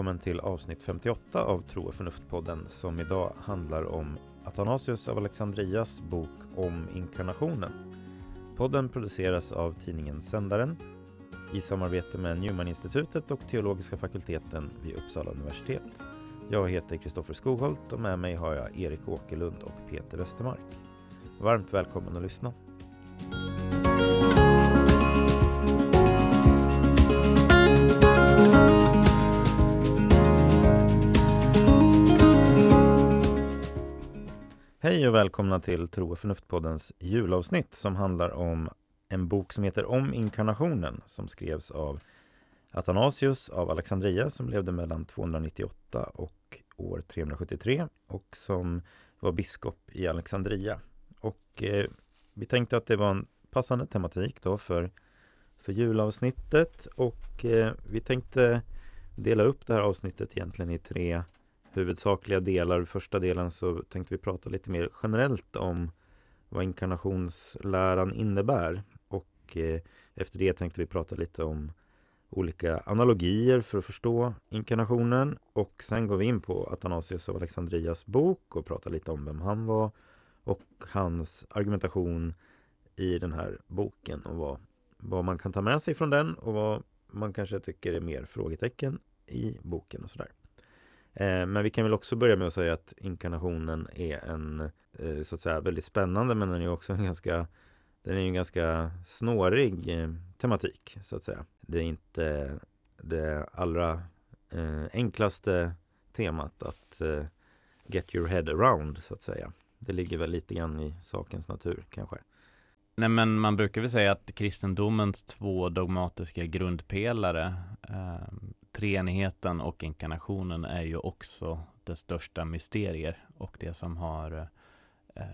välkommen till avsnitt 58 av Tro och förnuft-podden som idag handlar om Athanasius av Alexandrias bok om inkarnationen. Podden produceras av tidningen Sändaren i samarbete med Newman-institutet och teologiska fakulteten vid Uppsala universitet. Jag heter Kristoffer Skogholt och med mig har jag Erik Åkerlund och Peter Westermark. Varmt välkommen att lyssna. Hej och välkomna till Tro och förnuft-poddens julavsnitt som handlar om en bok som heter Om inkarnationen som skrevs av Athanasius av Alexandria som levde mellan 298 och år 373 och som var biskop i Alexandria. Och eh, vi tänkte att det var en passande tematik då för, för julavsnittet och eh, vi tänkte dela upp det här avsnittet egentligen i tre huvudsakliga delar. Första delen så tänkte vi prata lite mer generellt om vad inkarnationsläran innebär. Och eh, efter det tänkte vi prata lite om olika analogier för att förstå inkarnationen. Och sen går vi in på Athanasius av Alexandrias bok och pratar lite om vem han var och hans argumentation i den här boken och vad, vad man kan ta med sig från den och vad man kanske tycker är mer frågetecken i boken och sådär. Eh, men vi kan väl också börja med att säga att inkarnationen är en eh, så att säga väldigt spännande men den är också en ganska den är en ganska snårig eh, tematik så att säga. Det är inte det allra enklaste temat att get your head around så att säga. Det ligger väl lite grann i sakens natur kanske. Nej men man brukar väl säga att kristendomens två dogmatiska grundpelare eh, treenigheten och inkarnationen är ju också det största mysterier och det som har eh,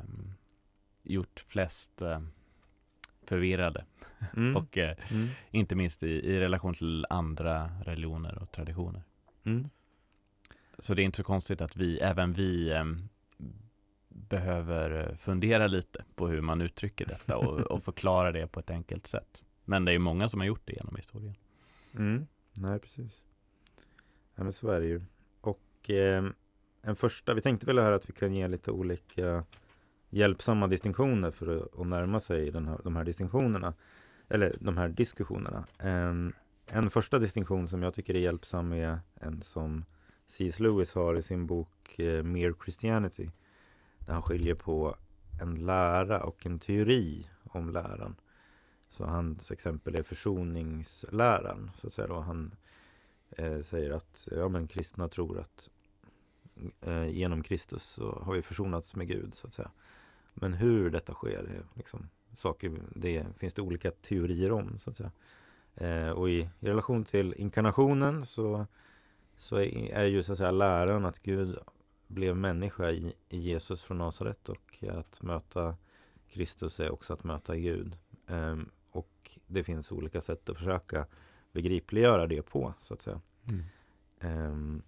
gjort flest eh, förvirrade. Mm. och eh, mm. inte minst i, i, relation till andra religioner och traditioner. Mm. Så det är inte så konstigt att vi, även vi behöver fundera lite på hur man uttrycker detta och, och, förklara det på ett enkelt sätt. Men det är många som har gjort det genom historien. Mm. Nej, precis. Ja, men så är det ju. Och eh, en första, vi tänkte väl här att vi kan ge lite olika hjälpsamma distinktioner för att, att närma sig den här, de här distinktionerna. Eller de här diskussionerna. Eh, en första distinktion som jag tycker är hjälpsam är en som C.S. Lewis har i sin bok eh, Mere Christianity. Där han skiljer på en lära och en teori om läran. Så hans exempel är försoningsläran. Så att säga då. Han eh, säger att ja, men kristna tror att eh, genom Kristus så har vi försonats med Gud. så att säga. Men hur detta sker, är liksom, saker, det finns det olika teorier om. så att säga. Eh, och i, i, relation till inkarnationen så, så är, är ju så att säga läran att Gud blev människa i, i Jesus från Nasaret och att möta Kristus är också att möta Gud. Eh, och det finns olika sätt att försöka begripliggöra det på så att säga. Mm. Um,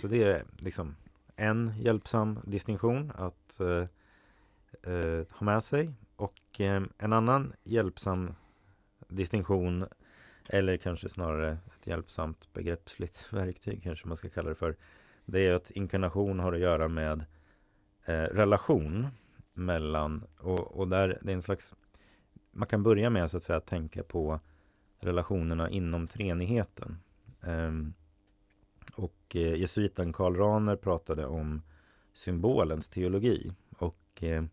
så det är liksom en hjälpsam distinktion att uh, uh, ha med sig och um, en annan hjälpsam distinktion eller kanske snarare ett hjälpsamt begreppsligt verktyg kanske man ska kalla det för det är att inkarnation har att göra med eh, relation mellan och, och där det är en slags man kan börja med så att säga tänka på relationerna inom treenigheten. Um, och eh, jesuiten Karl Rahner pratade om symbolens teologi och eh,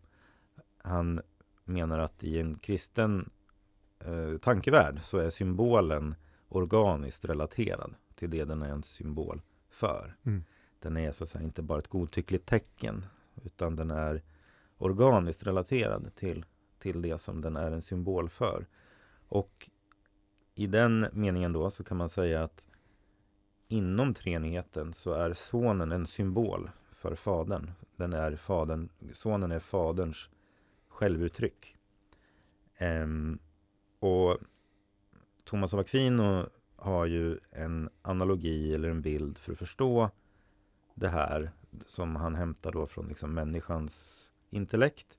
han menar att i en kristen eh, tankevärld så är symbolen organiskt relaterad till det den är en symbol för. Mm. Den är så att säga inte bara ett godtyckligt tecken utan den är organiskt relaterad till, till det som den är en symbol för. Och i den meningen då så kan man säga att inom treenigheten så är sonen en symbol för fadern. Den är fadern sonen är faderns självuttryck. Ehm, och Thomas av Aquino har ju en analogi eller en bild för att förstå det här som han hämtar då från liksom människans intellekt.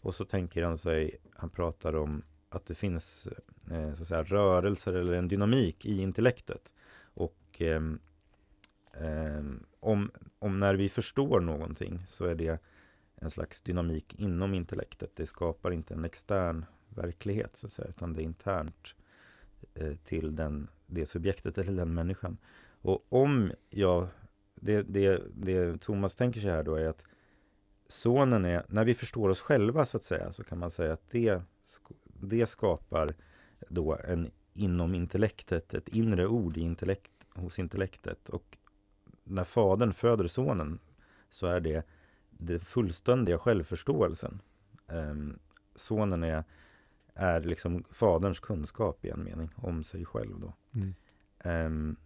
Och så tänker han sig, han pratar om att det finns eh, så att säga, rörelser eller en dynamik i intellektet. Och eh, eh, om, om när vi förstår någonting så är det en slags dynamik inom intellektet. Det skapar inte en extern verklighet så att säga, utan det är internt eh, till den, det subjektet eller den människan. Och om jag, det, det, det Thomas tänker sig här då är att sonen är, när vi förstår oss själva så att säga, så kan man säga att det, det skapar då en inom intellektet, ett inre ord i intellekt, hos intellektet. Och när fadern föder sonen så är det den fullständiga självförståelsen. Um, sonen är, är liksom faderns kunskap i en mening om sig själv. Då. Mm. Um,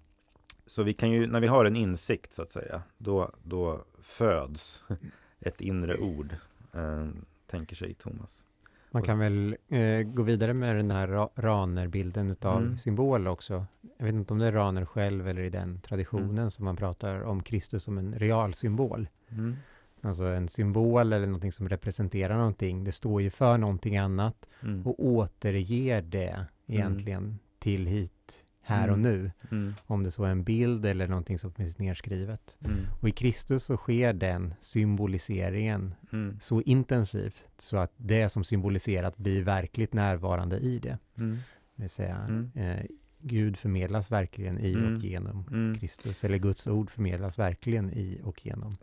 så vi kan ju, när vi har en insikt så att säga, då, då föds ett inre ord, um, tänker sig Thomas. Man kan väl eh, gå vidare med den här ra ranerbilden av mm. symbol också. Jag vet inte om det är raner själv eller i den traditionen mm. som man pratar om Kristus som en realsymbol. Mm. Alltså en symbol eller någonting som representerar någonting. Det står ju för någonting annat mm. och återger det mm. egentligen till hit här och mm. nu. Mm. Om det så är en bild eller någonting som finns nedskrivet. Mm. Och i Kristus så sker den symboliseringen mm. så intensivt så att det som symboliserat blir verkligt närvarande i det. Mm. Det vill säga, mm. eh, Gud förmedlas verkligen i och genom Kristus, eller Guds ord förmedlas verkligen i och genom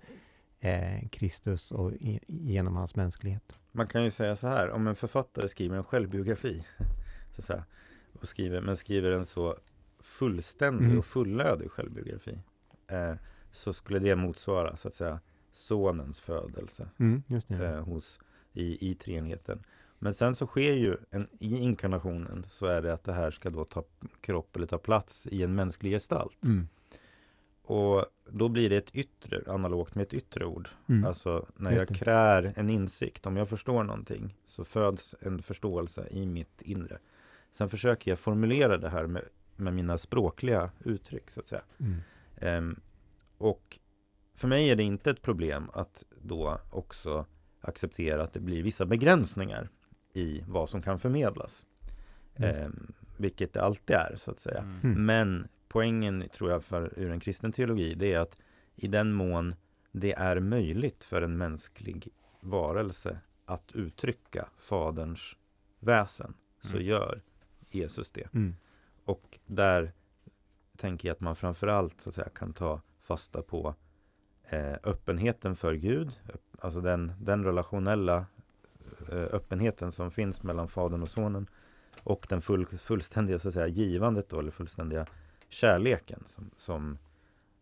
eh, Kristus och i, genom hans mänsklighet. Man kan ju säga så här, om en författare skriver en självbiografi, så att säga, och skriver, men skriver en så fullständig mm. och fullödig självbiografi eh, så skulle det motsvara så att säga sonens födelse mm, eh, hos, i, i treenigheten. Men sen så sker ju en, i inkarnationen så är det att det här ska då ta kropp eller ta plats i en mänsklig gestalt. Mm. Och då blir det ett yttre, analogt med ett yttre ord. Mm. Alltså när jag krär en insikt, om jag förstår någonting så föds en förståelse i mitt inre. Sen försöker jag formulera det här med, med mina språkliga uttryck så att säga. Mm. Um, och för mig är det inte ett problem att då också acceptera att det blir vissa begränsningar i vad som kan förmedlas. Um, vilket det alltid är så att säga. Mm. mm. Men poängen tror jag för ur en kristen teologi det är att i den mån det är möjligt för en mänsklig varelse att uttrycka Faderns väsen så mm. gör Jesus det. Mm. Och där tänker jag att man framförallt så att säga, kan ta fasta på eh, öppenheten för Gud. Alltså den, den relationella eh, öppenheten som finns mellan Fadern och Sonen. Och den full, fullständiga så att säga, givandet då, eller fullständiga kärleken som, som,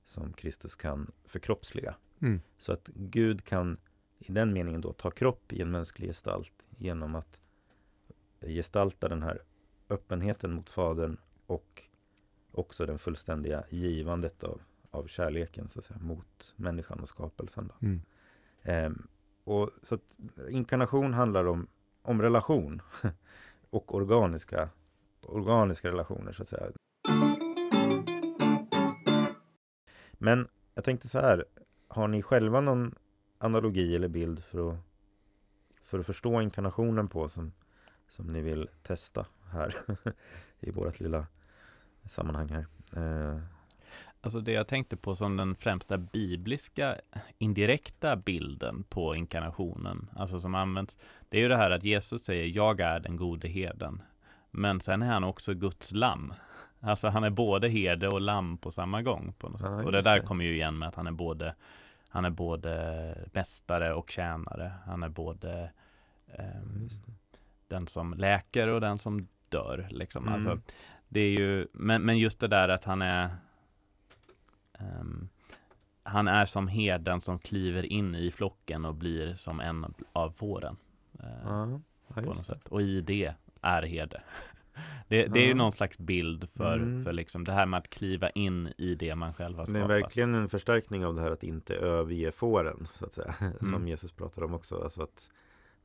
som Kristus kan förkroppsliga. Mm. Så att Gud kan i den meningen då ta kropp i en mänsklig gestalt genom att gestalta den här öppenheten mot Fadern och också den fullständiga givandet av, av kärleken så att säga, mot människan och skapelsen. Då. Mm. Ehm, och så att inkarnation handlar om, om relation och organiska, organiska relationer så att säga. Men jag tänkte så här, har ni själva någon analogi eller bild för att, för att förstå inkarnationen på som, som ni vill testa här i vårt lilla sammanhang här? Eh. Alltså det jag tänkte på som den främsta bibliska indirekta bilden på inkarnationen, alltså som används, det är ju det här att Jesus säger jag är den gode herden. Men sen är han också Guds lamm. Alltså han är både herde och lamm på samma gång. På något ja, och det där det. kommer ju igen med att han är både Han är både mästare och tjänare. Han är både eh, Den som läker och den som dör. Liksom. Mm. Alltså, det är ju, men, men just det där att han är um, Han är som herden som kliver in i flocken och blir som en av fåren. Uh, ja, på något sätt. Och i det är herde. Det, det är ju någon slags bild för, mm. för liksom det här med att kliva in i det man själv har skapat. Det är verkligen en förstärkning av det här att inte överge fåren, så att säga. Mm. Som Jesus pratar om också. Alltså att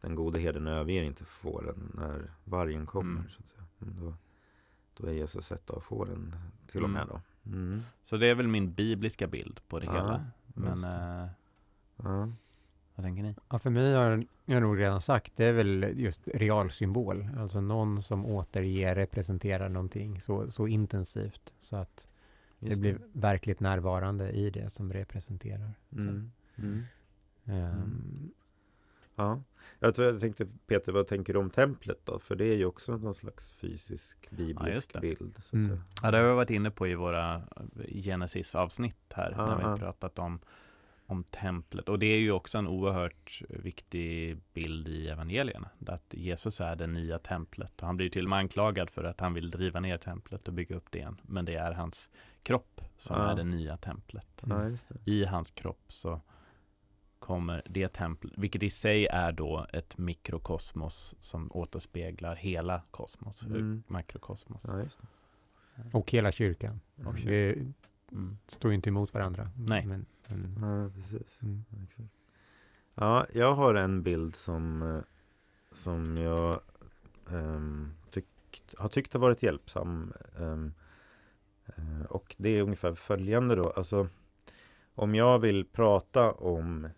den gode herden överger inte fåren när vargen kommer. Mm. Så att säga. Mm, då, då är Jesus ett av fåren till och med då. Mm. Så det är väl min bibliska bild på det ja, hela. Men äh, ja. Vad tänker ni? Ja, för mig har jag nog redan sagt, det är väl just realsymbol. Alltså någon som återger, representerar någonting så, så intensivt så att det blir verkligt närvarande i det som representerar. Mm. Mm. Um, Ja, jag, tror, jag tänkte Peter, vad tänker du om templet då? För det är ju också någon slags fysisk biblisk Ja, bild. Så att Mm. säga. Ja, det har vi varit inne på i våra Genesis-avsnitt här, Ja, när vi pratat om, om templet. Och det är ju också en oerhört viktig bild i evangelierna, att Jesus är det nya templet. Och han blir ju till och med anklagad för att han vill riva ner templet och bygga upp det igen. Men det är hans kropp som Ja. är det nya templet. Ja, just det. I hans kropp så kommer det templet, vilket i sig är då ett mikrokosmos som återspeglar hela kosmos, Mm. makrokosmos. Ja, just det. och hela kyrkan. Och kyrkan. Det Mm. står ju inte emot varandra. Nej. Men, men, Ja, precis. mm. Ja, Exakt. Ja, jag har en bild som, eh, som jag ehm, tyckt, har tyckt har varit hjälpsam. eh, och det är ungefär följande då. Alltså, om jag vill prata om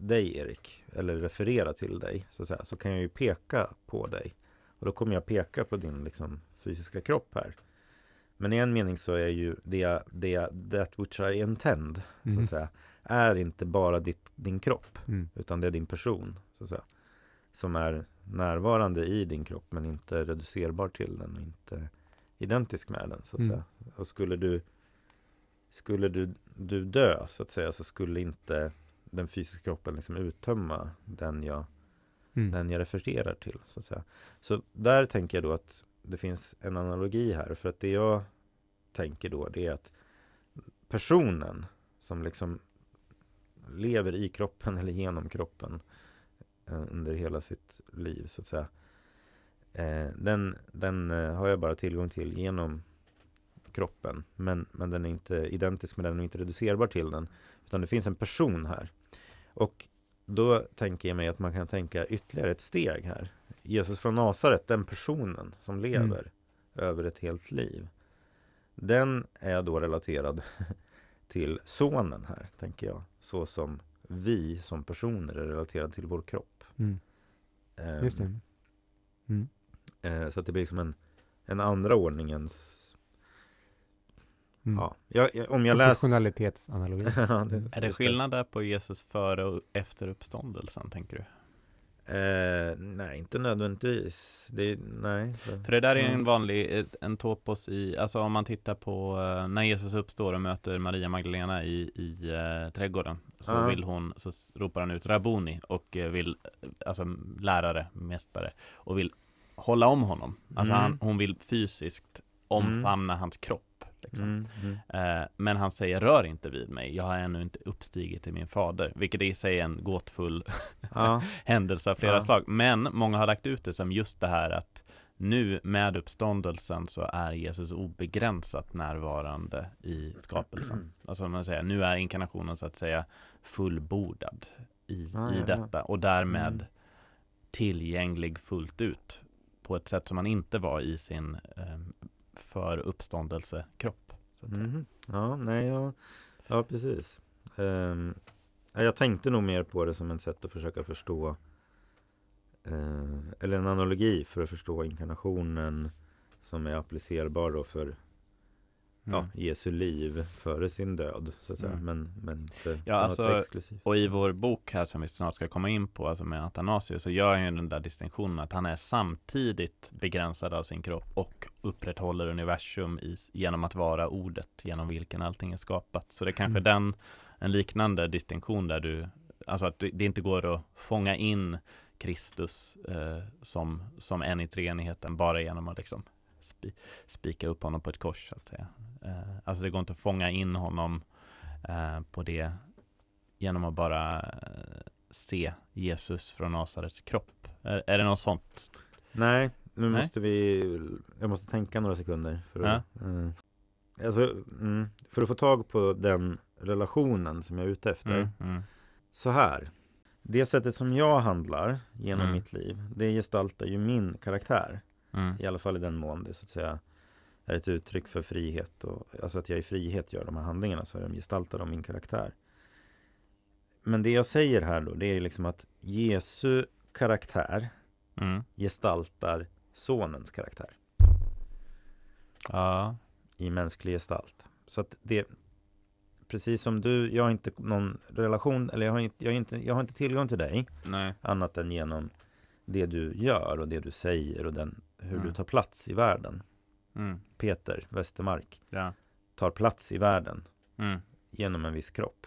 dig Erik, eller referera till dig, så, säga, så kan jag ju peka på dig. Och då kommer jag peka på din liksom, fysiska kropp här. Men i en mening så är ju det, det that which I intend, så Mm. att säga, är inte bara ditt, din kropp, Mm. utan det är din person, så att säga. Som är närvarande i din kropp, men inte reducerbar till den och inte identisk med den, så att Mm. säga. Och skulle du Skulle du, du dö, så att säga, så skulle inte den fysiska kroppen liksom uttömma den jag, Mm. den jag refererar till, så att säga. Så där tänker jag då att det finns en analogi här, för att det jag tänker då, det är att personen som liksom lever i kroppen eller genom kroppen eh, under hela sitt liv så att säga. Eh, den den eh, har jag bara tillgång till genom kroppen. Men, men den är inte identisk med den och inte reducerbar till den. Utan det finns en person här. Och då tänker jag mig att man kan tänka ytterligare ett steg här. Jesus från Nasaret, den personen som lever över ett helt liv. Den är då relaterad till sonen här, tänker jag. Så som vi som personer är relaterade till vår kropp. Mm. Ehm, Just det. Mm. eh, så att det blir som en, en andra ordningens... Mm. Ja, jag, jag, om jag läser... Proportionalitetsanalogi. Ja, Är det skillnad där på Jesus före och efter uppståndelsen, tänker du? Eh, nej, inte nödvändigtvis. Det, nej. För det där är en Mm. vanlig, en topos i, alltså om man tittar på eh, när Jesus uppstår och möter Maria Magdalena i, i eh, trädgården så Ja. vill hon, så ropar han ut Rabuni och eh, vill, eh, alltså lärare, mästare och vill hålla om honom. Alltså Mm. han, hon vill fysiskt omfamna hans kropp. Liksom. Mm, mm. Eh, men han säger rör inte vid mig, jag har ännu inte uppstigit till min fader, vilket i sig är en gåtfull Ja, händelse av flera Ja. slag. Men många har lagt ut det som just det här att nu med uppståndelsen så är Jesus obegränsat närvarande i skapelsen. Alltså man säger, nu är inkarnationen så att säga fullbordad i, Ja, i ja, ja. detta och därmed Mm. tillgänglig fullt ut på ett sätt som man inte var i sin eh, för uppståndelsekropp. Så att mhm. Ja, nej, ja, ja precis. Um, jag tänkte nog mer på det som ett sätt att försöka förstå eh, eller en analogi för att förstå inkarnationen som är applicerbar då för ja, Jesu liv före sin död så att säga. Mm. Men, men inte Ja, något alltså, exklusivt. Och i vår bok här som vi snart ska komma in på, alltså med Athanasius, så gör han ju den där distinktionen att han är samtidigt begränsad av sin kropp och upprätthåller universum i, genom att vara ordet genom vilken allting är skapat. Så det är kanske Mm. den, en liknande distinktion där du, alltså att det inte går att fånga in Kristus eh, som, som en i treenigheten bara genom att liksom spi, spika upp honom på ett kors så att säga. Eh, alltså det går inte att fånga in honom eh, på det genom att bara eh, se Jesus från Nasarets kropp. Är, är det något sånt? Nej, nu Nej. måste vi Jag måste tänka några sekunder för att, eh, alltså, mm, för att få tag på den relationen som jag är ute efter Mm, mm, Så här Det sättet som jag handlar genom Mm. mitt liv Det gestaltar ju min karaktär mm, I alla fall i den mån det så att säga Är ett uttryck för frihet och, Alltså att jag i frihet gör de här handlingarna Så är de gestaltar de min karaktär Men det jag säger här då Det är liksom att Jesu karaktär mm. Gestaltar sonens karaktär Ja, i mänsklig gestalt. Så att det, precis som du, jag har inte någon relation, eller jag har inte, jag har inte, jag har inte tillgång till dig Nej. annat än genom det du gör och det du säger och den, hur Mm. du tar plats i världen. Mm. Peter Westermark Ja. tar plats i världen Mm. genom en viss kropp.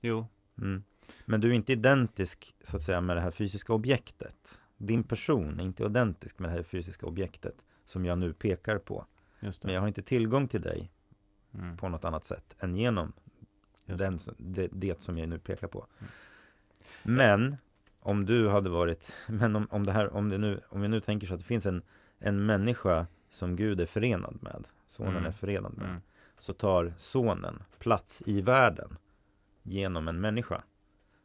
Jo. Mm. Men du är inte identisk så att säga med det här fysiska objektet. Din person är inte identisk med det här fysiska objektet som jag nu pekar på. Men jag har inte tillgång till dig Mm. på något annat sätt än genom den, det, det som jag nu pekar på. Mm. Men om du hade varit, men om, om det här, om det nu, om vi nu tänker så att det finns en, en människa som Gud är förenad med, sonen Mm. är förenad med, Mm. så tar sonen plats i världen genom en människa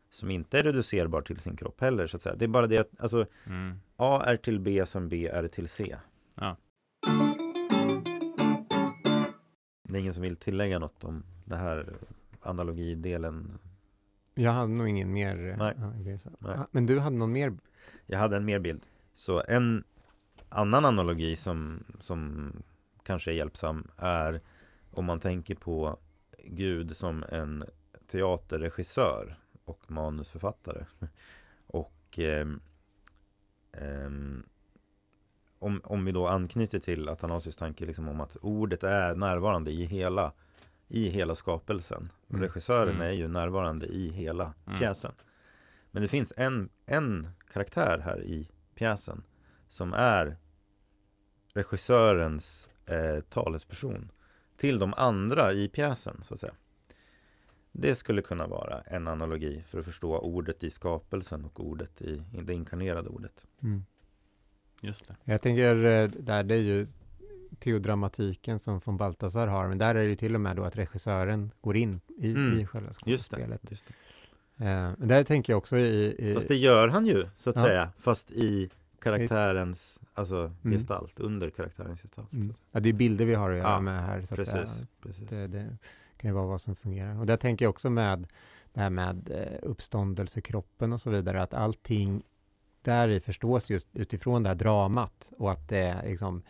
som inte är reducerbar till sin kropp heller så att säga. Det är bara det att alltså, Mm. A är till B som B är till C. Ja. Det är ingen som vill tillägga något om det här analogidelen. Jag hade nog ingen mer. eh, Nej. så. Nej. Men du hade någon mer? Jag hade en mer bild. Så en annan analogi som, som kanske är hjälpsam är om man tänker på Gud som en teaterregissör och manusförfattare. Och ehm, ehm, om, om vi då anknyter till Athanasius tanke liksom om att ordet är närvarande i hela, i hela skapelsen. Och Mm. regissören Mm. är ju närvarande i hela Mm. pjäsen. Men det finns en, en karaktär här i pjäsen som är regissörens eh, talesperson till de andra i pjäsen, så att säga. Det skulle kunna vara en analogi för att förstå ordet i skapelsen och ordet i, i det inkarnerade ordet. Mm. Just det. Jag tänker, eh, där det är ju teodramatiken som von Balthasar har, men där är det ju till och med då att regissören går in i, Mm. i själva Just det. skådespelet. Just det. Eh, där tänker jag också i... i Fast det gör han ju, så att Ja. säga. Fast i karaktärens alltså, Mm. gestalt, under karaktärens gestalt. Mm. att ja, det är bilder vi har att göra Ja, med här. Så att säga. Precis, precis. Det, det kan ju vara vad som fungerar. Och där tänker jag också med det här med eh, uppståndelsekroppen och så vidare, att allting där i förstås just utifrån det här dramat och att det är liksom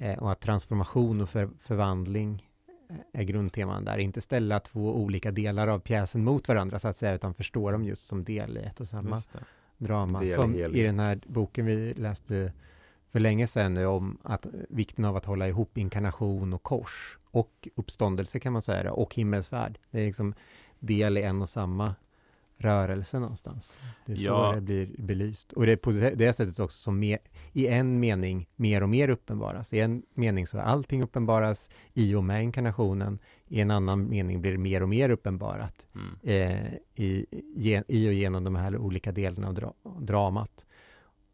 eh, och att transformation och för, förvandling eh, är grundteman där. Inte ställa två olika delar av pjäsen mot varandra så att säga, utan förstå dem just som del i ett och samma drama. Som i den här boken vi läste för länge sedan nu om att vikten av att hålla ihop inkarnation och kors och uppståndelse kan man säga det, och himmelsfärd. Det är liksom del i en och samma rörelse någonstans. Det är så Ja. det blir belyst. Och det är på det sättet också som me, i en mening mer och mer uppenbaras. I en mening så är allting uppenbaras i och med inkarnationen. I en annan mening blir det mer och mer uppenbarat Mm. eh, i, i och genom de här olika delarna av dra, dramat.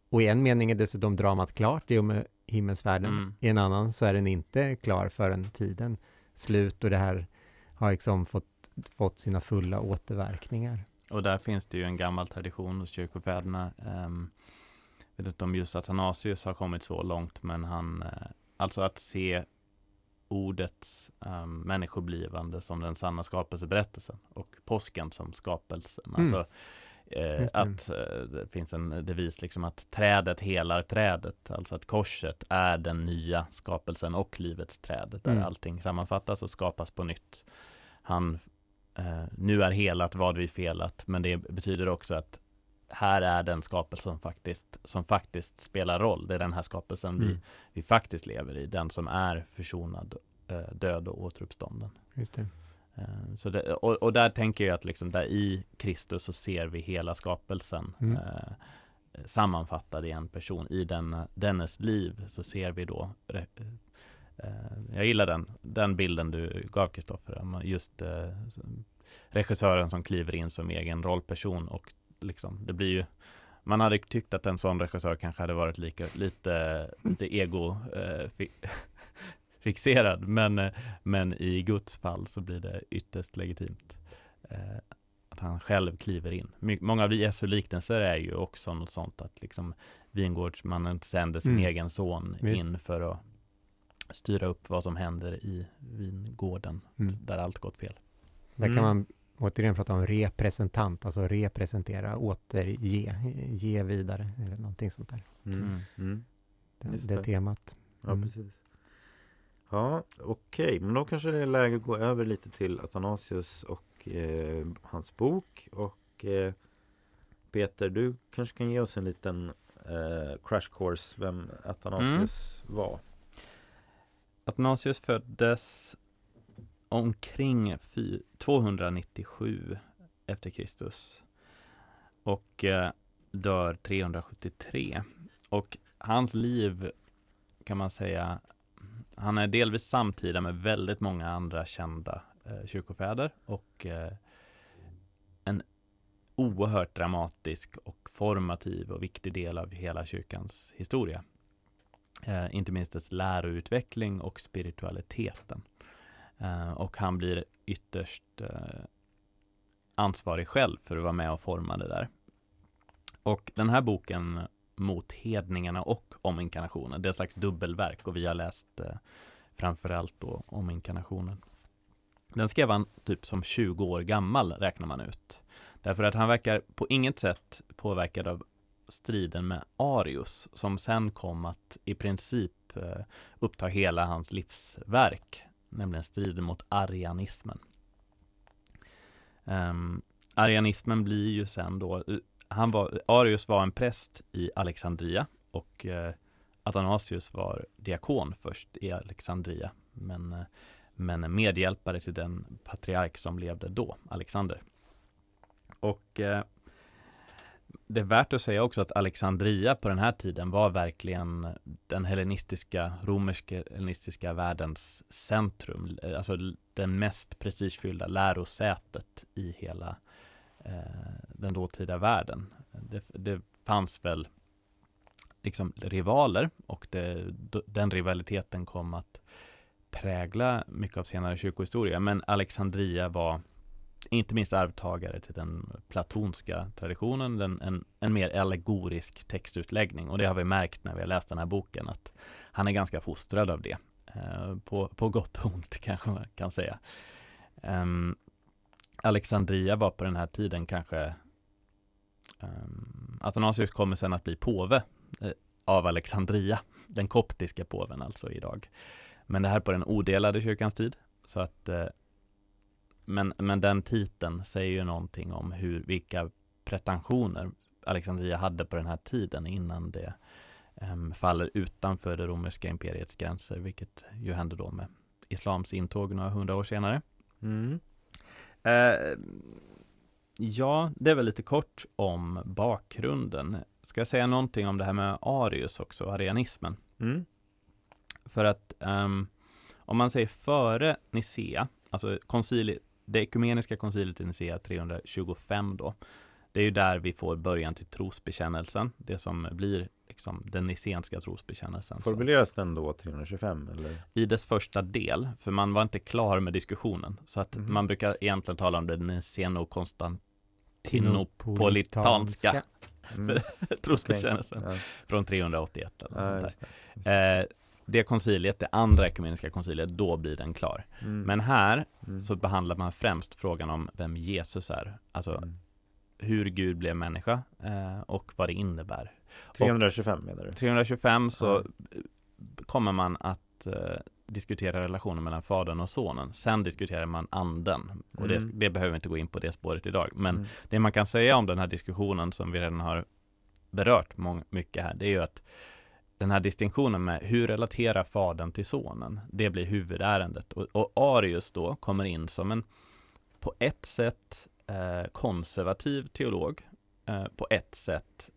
Och i en mening är dessutom dramat klart i och med himmelsfärden. Mm. I en annan så är den inte klar förrän tiden slut och det här har liksom fått, fått sina fulla återverkningar. Och där finns det ju en gammal tradition hos kyrkofäderna. Um, vet inte om just Athanasius har kommit så långt, men han, eh, alltså att se ordets um, människoblivande som den sanna skapelseberättelsen och påsken som skapelsen. Mm. Alltså eh, att eh, det finns en devis liksom att trädet helar trädet, alltså att korset är den nya skapelsen och livets träd, där Mm. allting sammanfattas och skapas på nytt. Han eh, nu är helat vad vi felat, men det betyder också att här är den skapelse som faktiskt, som faktiskt spelar roll. Det är den här skapelsen vi, Mm. vi faktiskt lever i, den som är försonad, eh, död och återuppstånden. Just det. Eh, Så det, och, och där tänker jag att liksom där i Kristus så ser vi hela skapelsen Mm. eh, sammanfattad i en person. I den, dennes liv så ser vi då jag gillar den, den bilden du gav Kristoffer, just eh, regissören som kliver in som egen rollperson och liksom, det blir ju man hade tyckt att en sån regissör kanske hade varit lika, lite, lite ego eh, fi, fixerad, men, eh, men i Guds fall så blir det ytterst legitimt. Eh, att han själv kliver in. My, många av Jesu liknelser är ju också något sånt att liksom vingårdsmannen sänder sin Mm. egen son Visst. in för att styra upp vad som händer i vingården Mm. där allt gått fel. Där Mm. kan man återigen prata om representant, alltså representera, återge, ge vidare eller någonting sånt där. Mm. Mm. Mm. Det, Just det det. temat. Ja, Mm. precis. Ja, okej, okay. men då kanske det är läge att gå över lite till Athanasius och eh, hans bok. Och eh, Peter, du kanske kan ge oss en liten eh, crash course vem Athanasius mm var? Athanasius föddes omkring 297 efter Kristus och eh, dör 373. Och hans liv kan man säga, han är delvis samtida med väldigt många andra kända eh, kyrkofäder och eh, en oerhört dramatisk och formativ och viktig del av hela kyrkans historia. Eh, inte minst dess läroutveckling och spiritualiteten. Eh, och han blir ytterst eh, ansvarig själv för att vara med och forma det där. Och den här boken mot hedningarna och om inkarnationen, det är ett slags dubbelverk och vi har läst eh, framförallt då om inkarnationen. Den skrev han typ som 20 år gammal räknar man ut. Därför att han verkar på inget sätt påverkad av striden med Arius som sen kom att i princip eh, uppta hela hans livsverk, nämligen striden mot arianismen. Um, arianismen blir ju sen då, eh, han var, Arius var en präst i Alexandria och uh, Athanasius var diakon först i Alexandria, men, uh, men medhjälpare till den patriark som levde då, Alexander. Och uh, det är värt att säga också att Alexandria på den här tiden var verkligen den hellenistiska, romerska hellenistiska världens centrum, eh, alltså den mest prestigefyllda lärosätet i hela eh, den dåtida världen. Det, det fanns väl liksom rivaler och det, den rivaliteten kom att prägla mycket av senare kyrkohistoria. Men Alexandria var inte minst arvtagare till den platonska traditionen, den, en, en mer allegorisk textutläggning. Och det har vi märkt när vi har läst den här boken, att han är ganska fostrad av det. Eh, på, på gott och ont kanske man kan säga. Um, Alexandria var på den här tiden kanske um, Athanasius kommer sen att bli påve eh, av Alexandria, den koptiska påven alltså idag. Men det här på den odelade kyrkans tid. Så att eh, men, men den titeln säger ju någonting om hur, vilka pretensioner Alexandria hade på den här tiden innan det um, faller utanför det romerska imperiets gränser, vilket ju hände då med islams intåg några hundra år senare. Mm. Uh, ja, det är väl lite kort om bakgrunden. Ska jag säga någonting om det här med Arius också, arianismen? Mm. För att um, om man säger före Nicea, alltså konciliet det ekumeniska konciliet i Nicea 325 då, det är ju där vi får början till trosbekännelsen, det som blir liksom den nicenska trosbekännelsen. Formuleras den då 325? Eller? I dess första del, för man var inte klar med diskussionen. Så att mm. man brukar egentligen tala om den niceno-konstantinopolitanska mm. trosbekännelsen okay. ja. från 381 eller ja, sånt där. Eh, det konciliet, det andra ekumeniska konciliet, då blir den klar. Mm. Men här mm. så behandlar man främst frågan om vem Jesus är. Alltså mm. hur Gud blev människa eh, och vad det innebär. 325 menar du? 325 så kommer man att eh, diskutera relationen mellan fadern och sonen. Sen diskuterar man anden. Och det, mm. det behöver vi inte gå in på det spåret idag. Men mm. det man kan säga om den här diskussionen som vi redan har berört mycket här, det är ju att den här distinktionen med hur relaterar fadern till sonen? Det blir huvudärendet. Och, och Arius då kommer in som en på ett sätt eh, konservativ teolog, eh, på ett sätt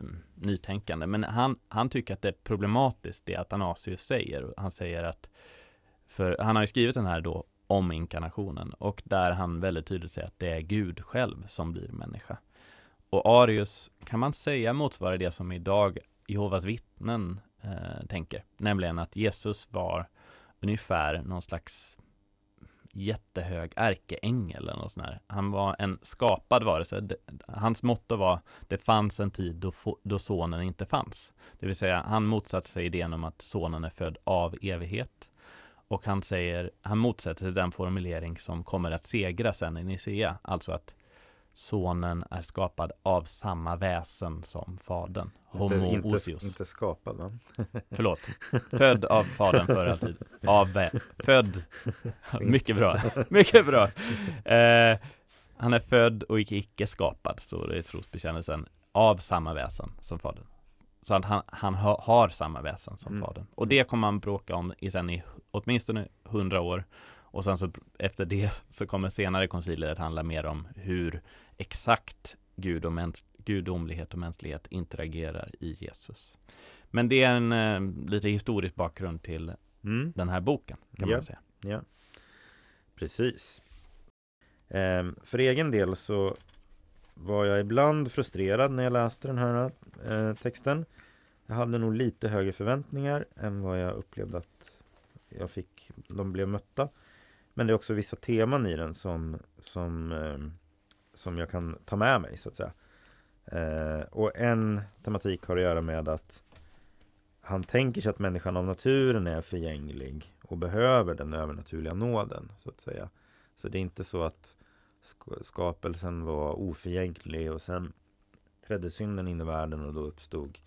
eh, nytänkande. Men han, han tycker att det är problematiskt det Athanasius säger. Han säger att, för han har ju skrivit den här då om inkarnationen och där han väldigt tydligt säger att det är Gud själv som blir människa. Och Arius kan man säga motsvarar det som idag Jehovas kristnen eh, tänker. Nämligen att Jesus var ungefär någon slags jättehög ärkeängel eller något sånt här. Han var en skapad varelse. Hans motto var det fanns en tid då, då sonen inte fanns. Det vill säga han motsatte sig idén om att sonen är född av evighet. Och han säger, han motsätter sig den formulering som kommer att segra sen i Nicea, alltså att sonen är skapad av samma väsen som fadern. Homo inte, osios. inte, inte skapad va? Förlåt. Född av fadern för alltid. Av vä- född. Mycket bra. Mycket bra. Eh, han är född och icke, icke skapad, står det i trosbekännelsen, av samma väsen som fadern. Så att han, han ha, har samma väsen som Mm. fadern. Och det kommer man bråka om i sen i åtminstone hundra år. Och sen så efter det så kommer senare koncilier att handla mer om hur exakt Gud och mäns- gudomlighet och mänsklighet interagerar i Jesus. Men det är en eh, lite historisk bakgrund till Mm. den här boken kan Ja. man säga. Ja, precis. Ehm, för egen del så var jag ibland frustrerad när jag läste den här eh, texten. Jag hade nog lite högre förväntningar än vad jag upplevde att jag fick, de blev mötta. Men det är också vissa teman i den som, som, eh, som jag kan ta med mig så att säga. Eh, och en tematik har att göra med att han tänker sig att människan av naturen är förgänglig och behöver den övernaturliga nåden så att säga. Så det är inte så att skapelsen var oförgänglig och sen trädde synden in i världen och då uppstod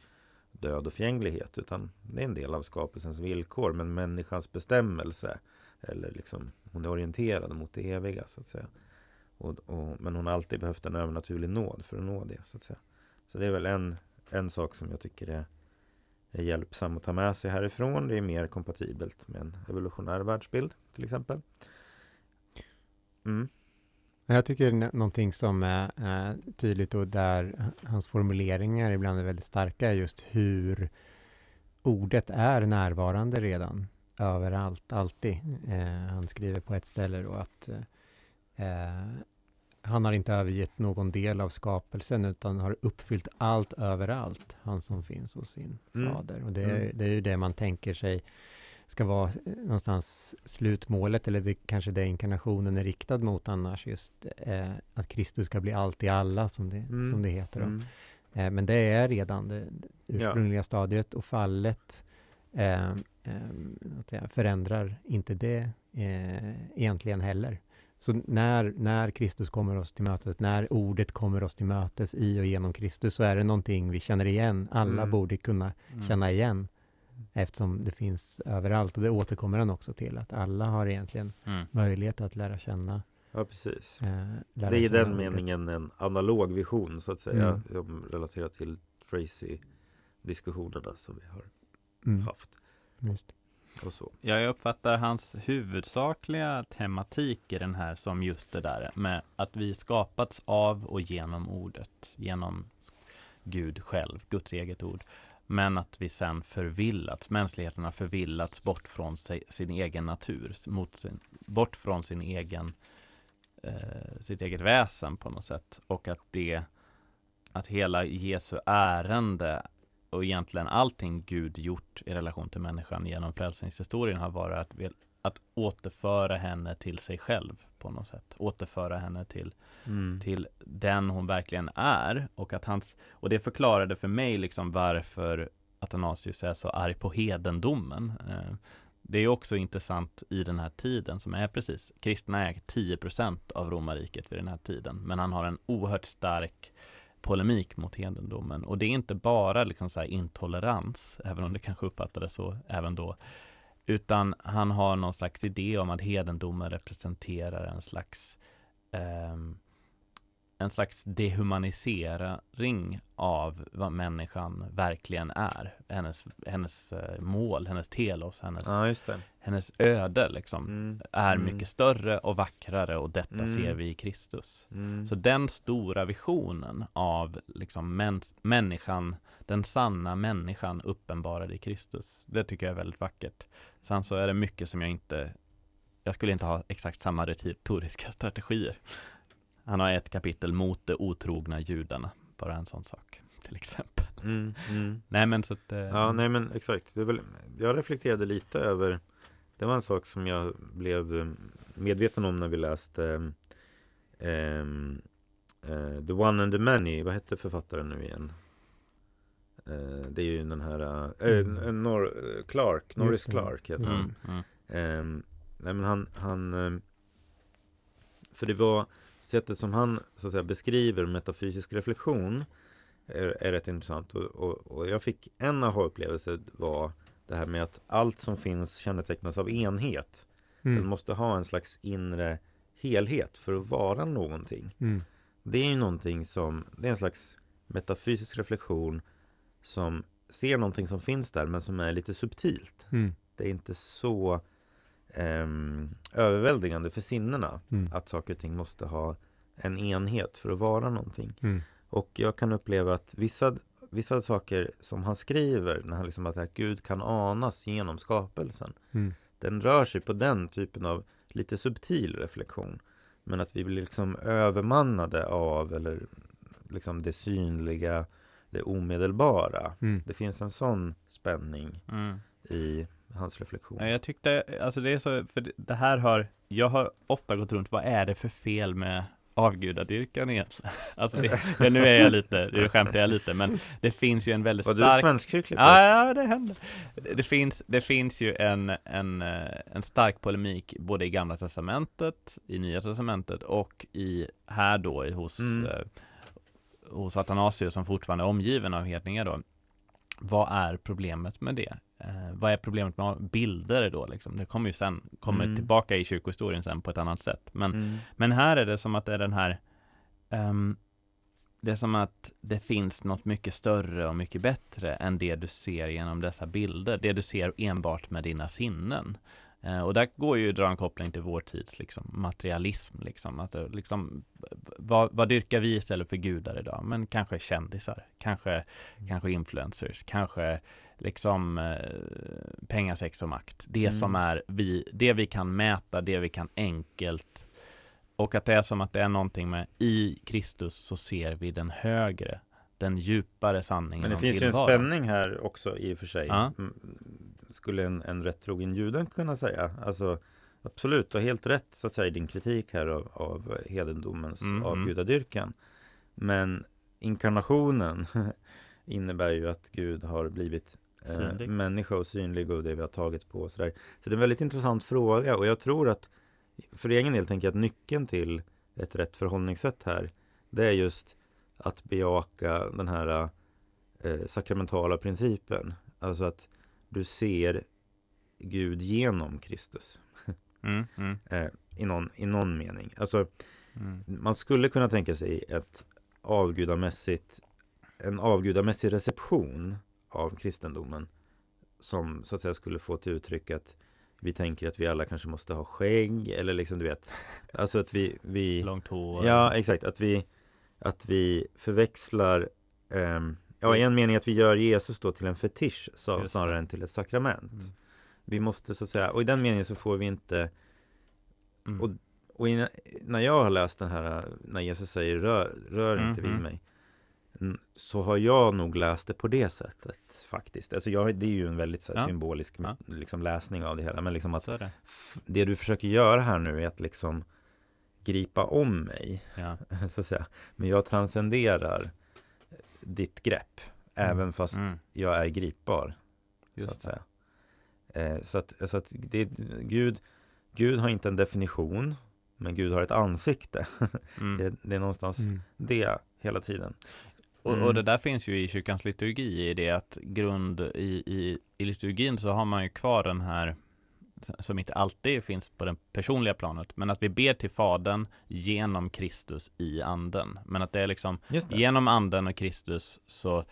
död och förgänglighet utan det är en del av skapelsens villkor men människans bestämmelse eller liksom hon är orienterad mot det eviga så att säga. Och, och, men hon har alltid behövt en övernaturlig nåd för att nå det så att säga. Så det är väl en, en sak som jag tycker är är hjälpsam att ta med sig härifrån. Det är mer kompatibelt med en evolutionär världsbild till exempel. Mm. Jag tycker någonting som är, är tydligt och där hans formuleringar ibland är väldigt starka är just hur ordet är närvarande redan överallt, alltid. Eh, han skriver på ett ställe då att eh, han har inte övergett någon del av skapelsen utan har uppfyllt allt överallt, han som finns hos sin Mm. fader. Och det, är- Mm. det är ju det man tänker sig ska vara eh, någonstans slutmålet, eller det, kanske det inkarnationen är riktad mot annars, just eh, att Kristus ska bli allt i alla, som det, Mm. som det heter. Då. Mm. Eh, men det är redan det det ursprungliga stadiet och fallet eh, eh, förändrar inte det eh, egentligen heller. Så när, när Kristus kommer oss till mötes, när ordet kommer oss till mötes i och genom Kristus, så är det någonting vi känner igen. Alla Mm. borde kunna Mm. känna igen, eftersom det finns överallt. Och det återkommer han också till, att alla har egentligen Mm. möjlighet att lära känna. Ja, precis. Eh, Det är i den ordet. meningen en analog vision så att säga. Mm. Jag relaterar till Tracy-diskussionerna som vi har Mm, haft. just. Och så. Ja, jag uppfattar hans huvudsakliga tematik i den här som just det där med att vi skapats av och genom ordet, genom Gud själv, Guds eget ord. Men att vi sen förvillats, mänskligheten har förvillats bort från sig, sin egen natur, mot sin, bort från sin egen, eh, sitt eget väsen på något sätt. Och att det, att hela Jesu ärende och egentligen allting Gud gjort i relation till människan genom frälsningshistorien har varit att, att återföra henne till sig själv på något sätt. Återföra henne till, Mm. till den hon verkligen är. Och, att hans, och det förklarade för mig liksom varför Athanasius är så arg på hedendomen. Eh, Det är också intressant i den här tiden som är precis, kristna är 10% av romarriket vid den här tiden, men han har en oerhört stark polemik mot hedendomen. Och det är inte bara liksom så här intolerans, även om det kanske uppfattades så även då, utan han har någon slags idé om att hedendomen representerar en slags eh, en slags dehumanisering av vad människan verkligen är. Hennes, hennes eh, mål, hennes telos, hennes, Ja, hennes öde liksom Mm. är Mm. mycket större och vackrare och detta Mm. ser vi i Kristus. Mm. Så den stora visionen av liksom mäns- människan, den sanna människan uppenbarad i Kristus, det tycker jag är väldigt vackert. Sen så är det mycket som jag inte, jag skulle inte ha exakt samma retoriska strategier. Han har ett kapitel mot de otrogna judarna, bara en sån sak till exempel. Mm. Mm. Nej men så att, eh, Ja, nej men exakt. Väl, jag reflekterade lite över Det var en sak som jag blev eh, medveten om när vi läste ehm, eh, The One and the Many. Vad hette författaren nu igen? Eh, det är ju den här eh, Mm. eh, Nor eh, Clark, Norris. Clark heter Just han. mm, mm, Ehm, nej men han, han För det var sättet som han så att säga, beskriver metafysisk reflektion är, är rätt intressant. Och, och, och jag fick en aha-upplevelse var det här med att allt som finns kännetecknas av enhet. Mm. Den måste ha en slags inre helhet för att vara någonting. Mm. Det är ju någonting som, det är en slags metafysisk reflektion som ser någonting som finns där men som är lite subtilt. Mm. Det är inte så ehm, överväldigande för sinnena Mm. att saker och ting måste ha en enhet för att vara någonting. Mm. Och jag kan uppleva att vissa, vissa saker som han skriver, när han liksom att att Gud kan anas genom skapelsen, Mm. den rör sig på den typen av lite subtil reflektion. Men att vi blir liksom övermannade av eller liksom det synliga, det omedelbara. Mm. Det finns en sån spänning Mm. i hans reflektion. Ja, Jag tyckte, alltså det är så, för det- här har, jag har ofta gått runt, vad är det för fel med avgudadyrkan egentligen? Alltså det, ja, nu är jag lite, nu skämtar jag lite, men det finns ju en väldigt Var du stark svenskkyrklig Ja, ja, det händer. Det finns, det finns ju en, en, eh, en stark polemik både i Gamla Testamentet, i Nya Testamentet och i här då hos, Mm. eh, hos Athanasius som fortfarande är omgiven av hedningar då. Vad är problemet med det? Eh, vad är problemet med bilder då liksom? Det kommer ju sen, kommer Mm. tillbaka i kyrkohistorien sen på ett annat sätt. Men Mm. men här är det som att det är den här ehm, Det är som att det finns något mycket större och mycket bättre än det du ser genom dessa bilder. Det du ser enbart med dina sinnen. Eh, och där går ju att dra en koppling till vår tids liksom, materialism. Liksom. Att, det liksom, vad, vad dyrkar vi istället för gudar idag? Men kanske kändisar, kanske, kanske influencers, kanske liksom eh, pengar, sex och makt. Det Mm. som är vi, det vi kan mäta, det vi kan enkelt och att det är som att det är någonting med i Kristus så ser vi den högre, den djupare sanningen Men det finns ju en tillvaron. spänning här också i och för sig. Ja. Mm, Skulle en, en rättrogen juden kunna säga. Alltså absolut, har helt rätt så att säga i din kritik här av, av hedendomens Mm, mm. avgudadyrkan. Men inkarnationen innebär ju att Gud har blivit eh, Synlig. människa och synlig och det vi har tagit på och sådär. Så det är en väldigt intressant fråga och jag tror att för egen del tänker jag att nyckeln till ett rätt förhållningssätt här det är just att bejaka den här eh, sakramentala principen. Alltså att du ser Gud genom Kristus Mm, mm, eh, i, någon, i någon mening. Alltså mm. man skulle kunna tänka sig ett avgudamässigt, en avgudamässig reception av kristendomen som så att säga skulle få till uttryck att vi tänker att vi alla kanske måste ha skägg eller liksom du vet Alltså att vi, vi Långt hår. Ja exakt, att vi, att vi förväxlar ehm, Ja i en mening att vi gör Jesus då till en fetisch så, snarare än till ett sakrament Mm. Vi måste så att säga, och i den meningen så får vi inte Mm. och- och i, när jag har läst den här, när Jesus säger rör, rör inte vid Mhm. mig mm, Så har jag nog läst det på det sättet faktiskt Alltså jag, det är ju en väldigt så här, Ja. symbolisk Ja. liksom, läsning av det hela Men liksom att det. det du försöker göra här nu är att liksom gripa om mig Ja. så att säga Men jag transcenderar ditt grepp Även fast Mm. jag är gripbar Just så att säga. Eh, så att, så att det, Gud, Gud har inte en definition, men Gud har ett ansikte. Mm. Det, det är någonstans Mm. det hela tiden. Och, Mm. och det där finns ju i kyrkans liturgi i det att grund i, i, i liturgin så har man ju kvar den här som inte alltid finns på det personliga planet, men att vi ber till Fadern genom Kristus i anden. Men att det är liksom det. genom anden och Kristus så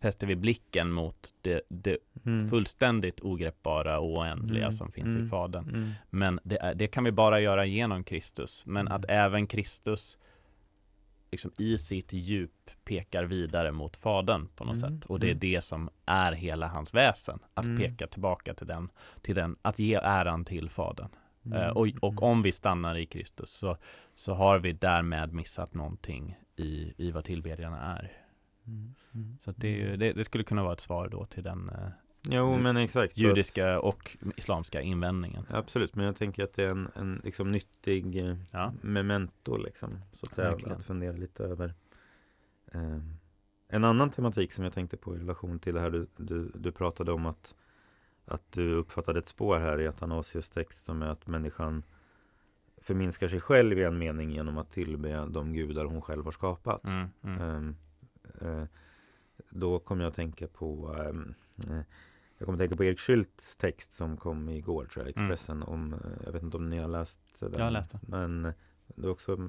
fäster vi blicken mot det, det Mm. fullständigt ogreppbara och oändliga Mm, som finns mm. i Fadern. Mm. Men det, det kan vi bara göra genom Kristus. Men Mm. att även Kristus liksom i sitt djup pekar vidare mot Fadern på något Mm, sätt. Och det är mm. det som är hela hans väsen. Att Mm. peka tillbaka till den, till den, att ge äran till Fadern. Mm. Eh, och, och om vi stannar i Kristus så, så har vi därmed missat någonting i, i vad tillbedjarna är. Mm. Mm. Så det, är ju, det, det skulle kunna vara ett svar då till den eh, Jo, men exakt. judiska och islamska invändningen. Absolut, men jag tänker att det är en, en liksom nyttig eh, Ja. memento liksom, så att säga, Verkligen. att fundera lite över. Eh, en annan tematik som jag tänkte på i relation till det här du, du, du pratade om att, att du uppfattade ett spår här i Athanasius text som är att människan förminskar sig själv i en mening genom att tillbe de gudar hon själv har skapat. Mm, mm. Um, uh, då kommer jag att tänka på um, uh, jag kommer att tänka på Erik Schülts text som kom igår tror jag, Mm. Expressen om, uh, jag vet inte om ni har läst den. Jag har läst den. Men det är också,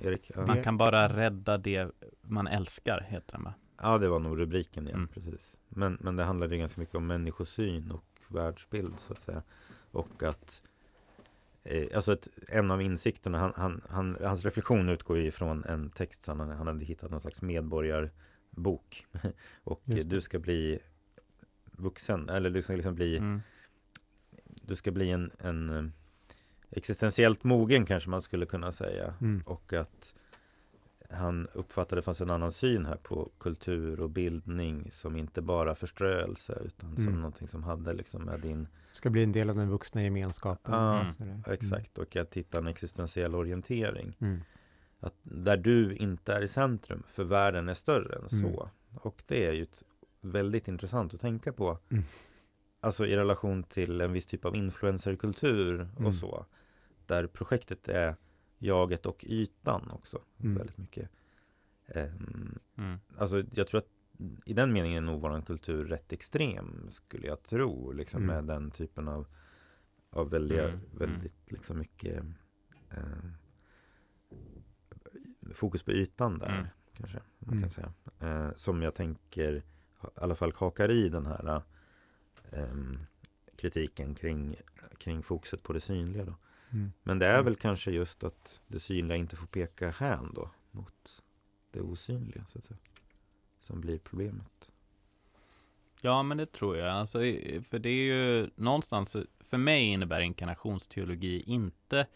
Erik? Ja. Man kan bara rädda det man älskar, heter den va? Ja, det var nog rubriken, ja, Mm. precis. Men, men det handlade ju ganska mycket om människosyn och världsbild, så att säga. Och att, eh, alltså ett, en av insikterna, han, han, han, hans reflektion utgår ju från en text, han, han hade hittat någon slags medborgarbok. och eh, du ska bli vuxen, eller du ska liksom bli, Mm. du ska bli en, en eh, existentiellt mogen kanske man skulle kunna säga. Mm. Och att han uppfattade det fanns en annan syn här på kultur och bildning som inte bara förströelse utan som Mm. någonting som hade liksom med din, Ska bli en del av den vuxna gemenskapen. Ja, Mm. Exakt, och att hitta en existentiell orientering. Mm. Att där du inte är i centrum, för världen är större än Mm. så. Och det är ju ett, väldigt intressant att tänka på. Mm. Alltså i relation till en viss typ av influencerkultur Mm. och så. Där projektet är jaget och ytan också. Mm. Väldigt mycket. Mm. Alltså jag tror att i den meningen är nog vår kultur rätt extrem skulle jag tro. Liksom Mm. med den typen av, av väldiga, Mm, mm. väldigt liksom mycket eh, fokus på ytan där. Mm. Kanske man Mm. kan säga. Eh, som jag tänker i alla fall hakar i den här ehm, kritiken kring, kring fokuset på det synliga. Då. Mm. Men det är Mm. väl kanske just att det synliga inte får peka hän då mot det osynliga så att säga. Som blir problemet. Ja, men det tror jag. Alltså, för det är ju någonstans, för mig innebär inkarnationsteologi inte,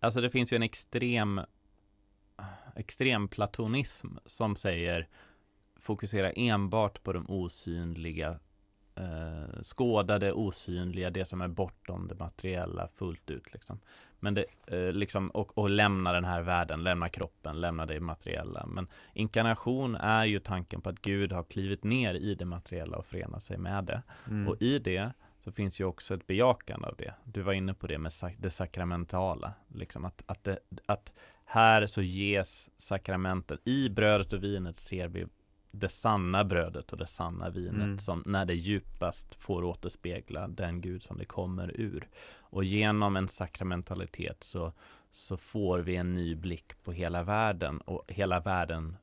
alltså det finns ju en extrem, extrem platonism som säger fokusera enbart på de osynliga, eh, skådade osynliga, det som är bortom det materiella fullt ut liksom. Men det, eh, liksom, och, och lämna den här världen, lämna kroppen, lämna det materiella. Men inkarnation är ju tanken på att Gud har klivit ner i det materiella och förenat sig med det. Mm. Och i det så finns ju också ett bejakande av det. Du var inne på det med sak- det sakramentala. Liksom att, att, det, att här så ges sakramenten. I brödet och vinet ser vi det sanna brödet och det sanna vinet Mm. som när det djupast får återspegla den Gud som det kommer ur. Och genom en sakramentalitet så, så får vi en ny blick på hela världen och hela världen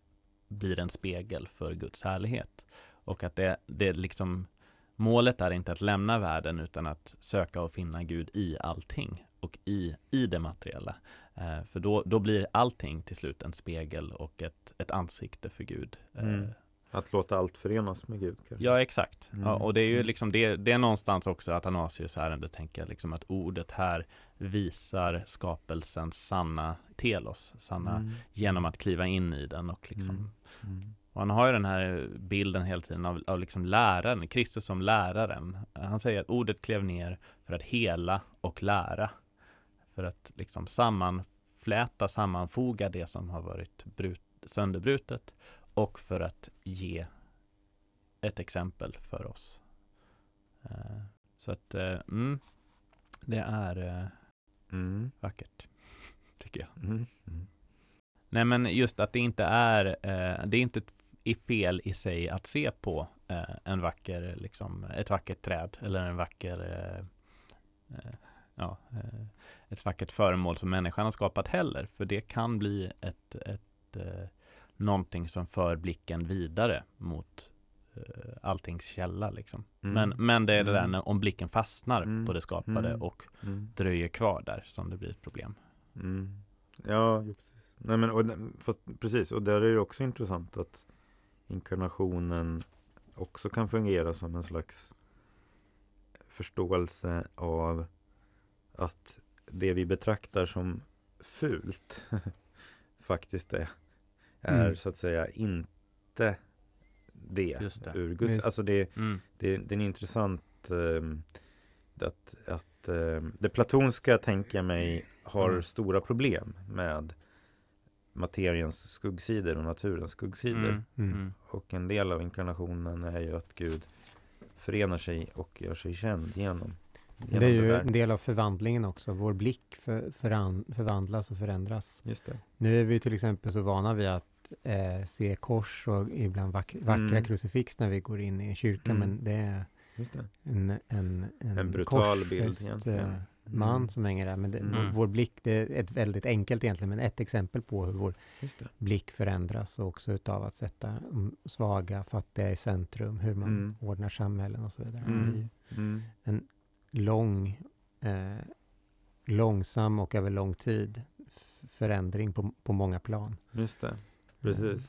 blir en spegel för Guds härlighet. Och att det, det liksom Målet är inte att lämna världen utan att söka och finna Gud i allting och i, i det materiella. Eh, för då, då blir allting till slut en spegel och ett, ett ansikte för Gud. Eh, Mm. Att låta allt förenas med Gud kanske. Ja, exakt. Mm. Ja, och det är ju Mm. liksom det, det är någonstans också Athanasius ärende, tänker jag, liksom att ordet här visar skapelsens sanna telos, sanna Mm. genom att kliva in i den och liksom Mm. Mm. och han har ju den här bilden hela tiden av, av liksom läraren, Kristus som läraren. Han säger att ordet klev ner för att hela och lära. För att liksom sammanfläta, sammanfoga det som har varit brut, sönderbrutet och för att ge ett exempel för oss. Eh, Så att, eh, mm, det är eh, Mm. vackert, tycker jag. Mm. Mm. Nej men just att det inte är, det är inte fel i sig att se på en vacker, liksom, ett vackert träd eller en vacker, ja, ett vackert föremål som människan har skapat heller. För det kan bli ett, ett eh, någonting som för blicken vidare mot eh, alltings källa liksom. Mm. Men, men det är det där Mm. när, om blicken fastnar Mm. på det skapade Mm. och Mm. dröjer kvar där som det blir ett problem. Ja, precis. Nej, men, och, fast, precis, och där är det också intressant att inkarnationen också kan fungera som en slags förståelse av att det vi betraktar som fult faktiskt är, är Mm. så att säga inte det, Just det. ur Guds, Just. alltså det, Mm. det, det är en intressant ehm, att, att ehm, det platonska tänker jag mig har Mm. stora problem med materiens skuggsidor och naturens skuggsidor. Mm. Mm. Mm. Och en del av inkarnationen är ju att Gud förenar sig och gör sig känd genom Det är ju en del av förvandlingen också. Vår blick för, föran, förvandlas och förändras. Just det. Nu är vi till exempel så vana vid att eh, se kors och ibland vack, vackra mm. krucifix när vi går in i en kyrka, mm. men det är det. En, en, en, en brutal bild egentligen. Eh, man mm. som hänger där. Men det, mm. vår blick, det är ett väldigt enkelt egentligen, men ett exempel på hur vår blick förändras och också utav att sätta svaga, fattiga i centrum, hur man mm. ordnar samhällen och så vidare. Mm. mm. En lång, eh, långsam och över lång tid förändring på, på många plan. Just det, precis. Mm.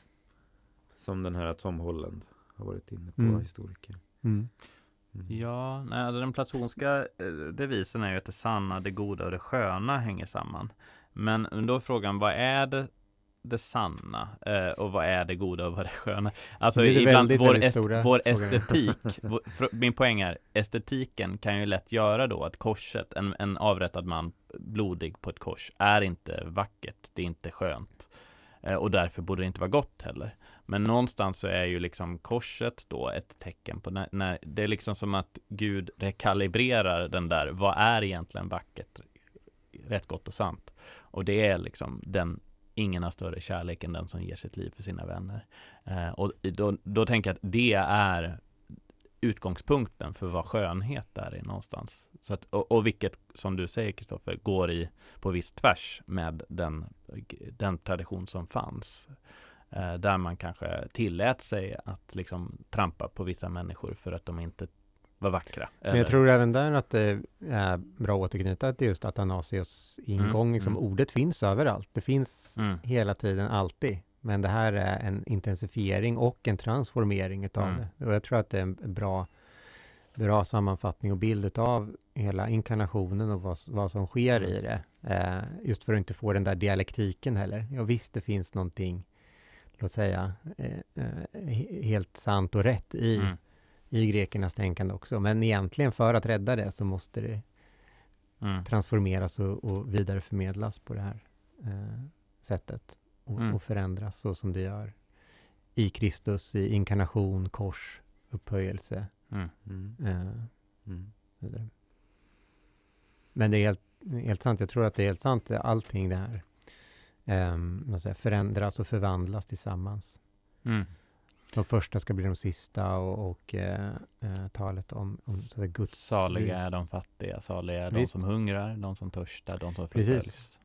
Som den här Tom Holland har varit inne på, mm. historiker. Mm. Mm. Ja, nej, alltså den platonska eh, devisen är ju att det sanna, det goda och det sköna hänger samman. Men då är frågan, vad är det, det sanna eh, och vad är det goda och vad är det sköna? Alltså det ibland väldigt, vår, väldigt est vår estetik, vår, min poäng är estetiken kan ju lätt göra då att korset, en, en avrättad man blodig på ett kors, är inte vackert, det är inte skönt. Eh, och därför borde det inte vara gott heller. Men någonstans så är ju liksom korset då ett tecken på när, när det är liksom som att Gud rekalibrerar den där, vad är egentligen vackert, rätt gott och sant? Och det är liksom den ingen har större kärlek än den som ger sitt liv för sina vänner. Eh, och då, då tänker jag att det är utgångspunkten för vad skönhet är någonstans. Så att, och, och vilket, som du säger Kristoffer, går i på viss tvärs med den, den tradition som fanns. Eh, där man kanske tillät sig att liksom trampa på vissa människor för att de inte var vackra. Men jag tror även där att det är bra att återknyta till just Athanasios ingång. Mm, liksom, mm. Ordet finns överallt. Det finns mm. hela tiden, alltid. Men det här är en intensifiering och en transformering utav mm. det. Och jag tror att det är en bra, bra sammanfattning och bild av hela inkarnationen och vad, vad som sker i det. Eh, just för att inte få den där dialektiken heller. Ja visst, det finns någonting låt säga, eh, eh, helt sant och rätt i, mm. I grekernas tänkande också. Men egentligen för att rädda det så måste det mm. transformeras och, och vidareförmedlas på det här eh, sättet och, mm. och, förändras så som det gör i Kristus, i inkarnation, kors, upphöjelse. Mm. Mm. Eh, mm. Men det är helt, helt sant, jag tror att det är helt sant, allting det här säga, förändras och förvandlas tillsammans. Mm. De första ska bli de sista och, och uh, uh, talet om, om så att Guds Saliga är de fattiga, saliga är de som hungrar, de som törstar, de som förföljs. Precis.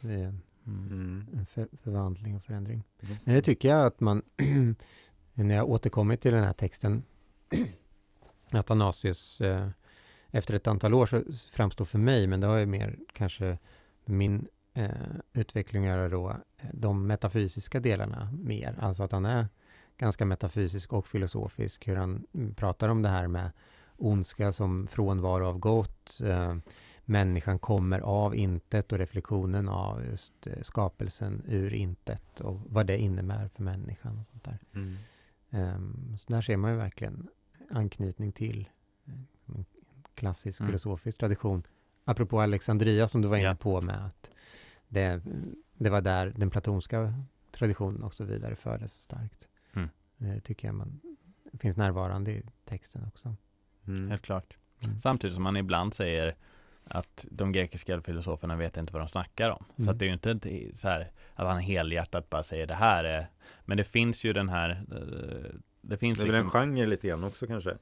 Så det är en, mm. en för, förvandling och förändring. Men det tycker jag att man, när jag återkommit till den här texten, Athanasius uh, efter ett antal år så framstår för mig, men det har ju mer kanske min eh, utveckling göra då eh, de metafysiska delarna mer. Alltså att han är ganska metafysisk och filosofisk. Hur han mm, pratar om det här med ondska som frånvaro av gott. Eh, människan kommer av intet och reflektionen av just eh, skapelsen ur intet och vad det innebär för människan. och sånt där. Mm. Um, så där ser man ju verkligen anknytning till eh, en klassisk mm. filosofisk tradition. Apropå Alexandria som du var inne ja. på med att det, det var där den platonska traditionen också vidare fördes starkt. Mm. Det tycker jag man finns närvarande i texten också. Mm. Helt klart. Mm. Samtidigt som man ibland säger att de grekiska filosoferna vet inte vad de snackar om. Så mm. att det är ju inte så här att han helhjärtat bara säger det här är Men det finns ju den här eh, Det finns Det är liksom... väl en liksom- genre lite grann också kanske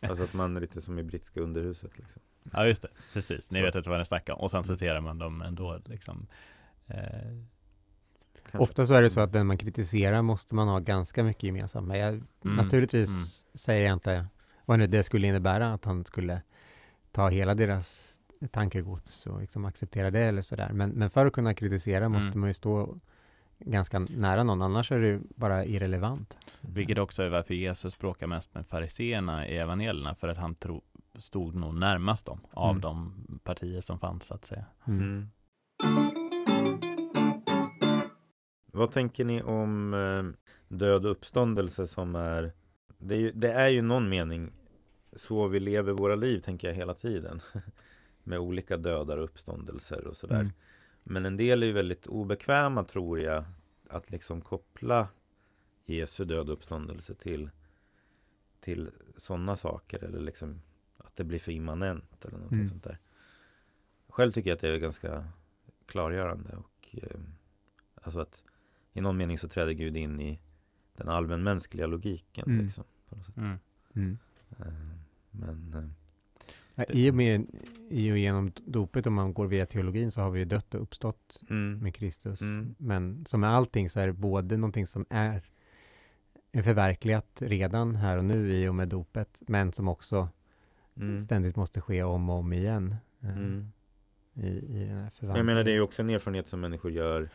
Alltså att man är lite som i brittiska underhuset liksom. Ja just det, precis. Ni så. vet inte vad ni snackar om. Och sen citerar man dem ändå liksom. Eh, Ofta så är det så att den man kritiserar måste man ha ganska mycket gemensamt med. Jag, mm. Naturligtvis mm. säger jag inte vad nu det skulle innebära, att han skulle ta hela deras tankegods och liksom acceptera det eller sådär. Men, men för att kunna kritisera mm. måste man ju stå ganska nära någon, annars är det ju bara irrelevant. Vilket också är varför Jesus bråkar mest med fariseerna i evangelierna, för att han tro, stod nog närmast dem av mm. de partier som fanns så att säga. Mm. Vad tänker ni om eh, död och uppståndelse som är det, är ju, det är ju någon mening så vi lever våra liv tänker jag hela tiden. Med olika dödar och uppståndelser och sådär. Mm. Men en del är ju väldigt obekväma tror jag att liksom koppla Jesu död och uppståndelse till till sådana saker eller liksom att det blir för immanent eller någonting Mm. sånt där. Själv tycker jag att det är ganska klargörande och eh, alltså att i någon mening så träder Gud in i den allmänmänskliga logiken. Mm. Liksom, på något sätt. Mm. Mm. Eh, men eh, Ja, I och med i och genom dopet, om man går via teologin, så har vi ju dött och uppstått mm, med Kristus. Mm. Men som med allting så är det både någonting som är förverkligat redan här och nu i och med dopet, men som också mm, ständigt måste ske om och om igen eh, mm. i, i den här Men förvandlingen. jag menar det är ju också en erfarenhet som människor gör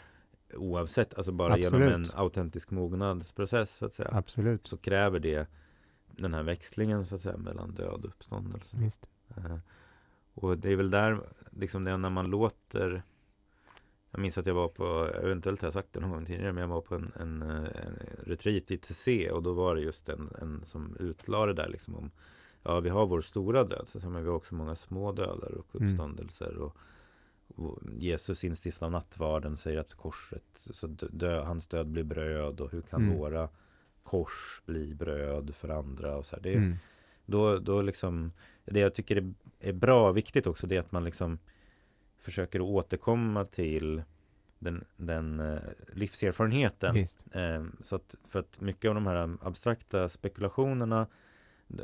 oavsett, alltså bara genom Absolut. en autentisk mognadsprocess så att säga. Absolut, Så kräver det den här växlingen så att säga mellan död och uppståndelse. visst. Eh, Och det är väl där, liksom det när man låter Jag minns att jag var på, eventuellt har jag sagt det någon gång tidigare, men jag var på en, en, en retreat i TC och då var det just en, en som utlade det där liksom om Ja, vi har vår stora död, så men vi har också många små dödar och Mm. uppståndelser och, och Jesus instiftar nattvarden, säger att korset, så dö, hans död blir bröd och hur kan Mm. våra kors bli bröd för andra och så här. Det, Mm. då, då liksom, det jag tycker är, är bra och viktigt också det är att man liksom försöker återkomma till den, den eh, livserfarenheten. Eh, så att, för att mycket av de här abstrakta spekulationerna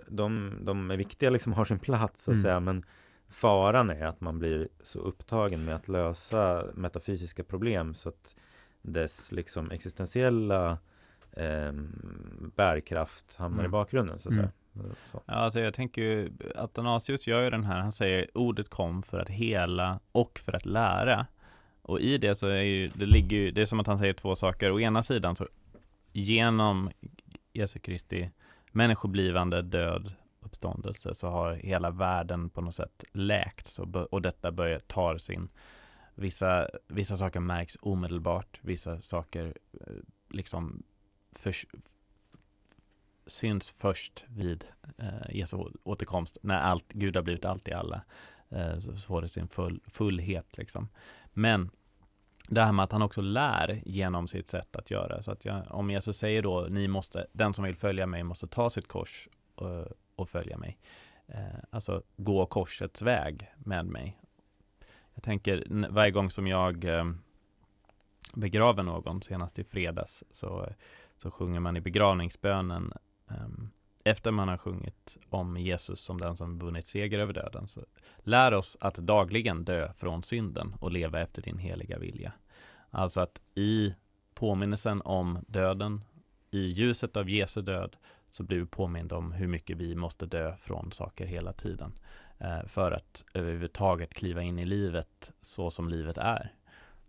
de, de är viktiga, liksom har sin plats så att Mm. säga, men faran är att man blir så upptagen med att lösa metafysiska problem så att dess liksom existentiella eh, bärkraft hamnar i Mm. bakgrunden så att Mm. säga. Så. Ja, alltså jag tänker ju, Athanasius gör ju den här, han säger ordet kom för att hela och för att lära. Och i det så är ju, det ligger ju, det är som att han säger två saker. Å ena sidan så genom Jesu Kristi människoblivande död, uppståndelse, så har hela världen på något sätt läkts och, och detta börjar, tar sin, vissa, vissa saker märks omedelbart, vissa saker eh, liksom förs, syns först vid eh, Jesu återkomst, när allt, Gud har blivit allt i alla, eh, så får det sin full, fullhet liksom. Men det här med att han också lär genom sitt sätt att göra, så att jag, om Jesus säger då, ni måste, den som vill följa mig måste ta sitt kors och, och följa mig. Eh, alltså gå korsets väg med mig. Jag tänker varje gång som jag eh, begraver någon, senast i fredags, så, så sjunger man i begravningsbönen ehm, efter man har sjungit om Jesus som den som vunnit seger över döden, så lär oss att dagligen dö från synden och leva efter din heliga vilja. Alltså att i påminnelsen om döden, i ljuset av Jesu död, så blir vi påminda om hur mycket vi måste dö från saker hela tiden. Eh, för att överhuvudtaget kliva in i livet så som livet är.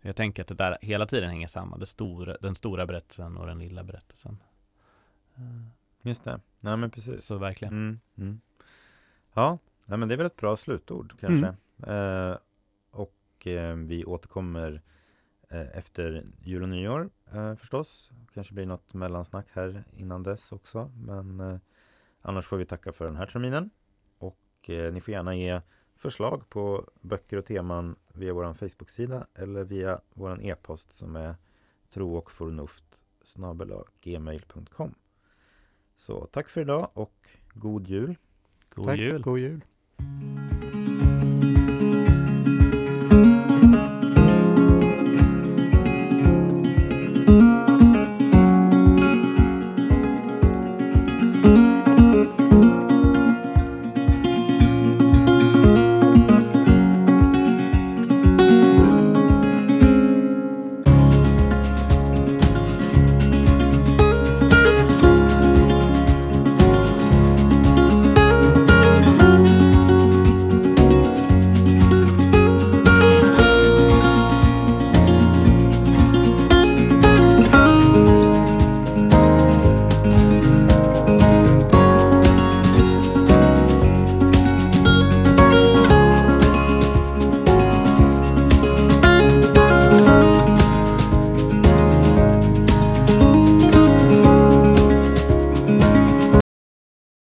Jag tänker att det där hela tiden hänger samman, det stora, den stora berättelsen och den lilla berättelsen. Eh, Just det, nej men precis. Så verkligen. Mm, mm. Ja, nej, men det är väl ett bra slutord kanske. Mm. Eh, och eh, vi återkommer efter jul och nyår eh, förstås. Kanske blir något mellansnack här innan dess också. Men eh, annars får vi tacka för den här terminen. Och eh, ni får gärna ge förslag på böcker och teman via vår Facebook-sida eller via vår e-post som är tro och förnuft gmail.com. Så tack för idag och god jul! God Tack, jul! god jul.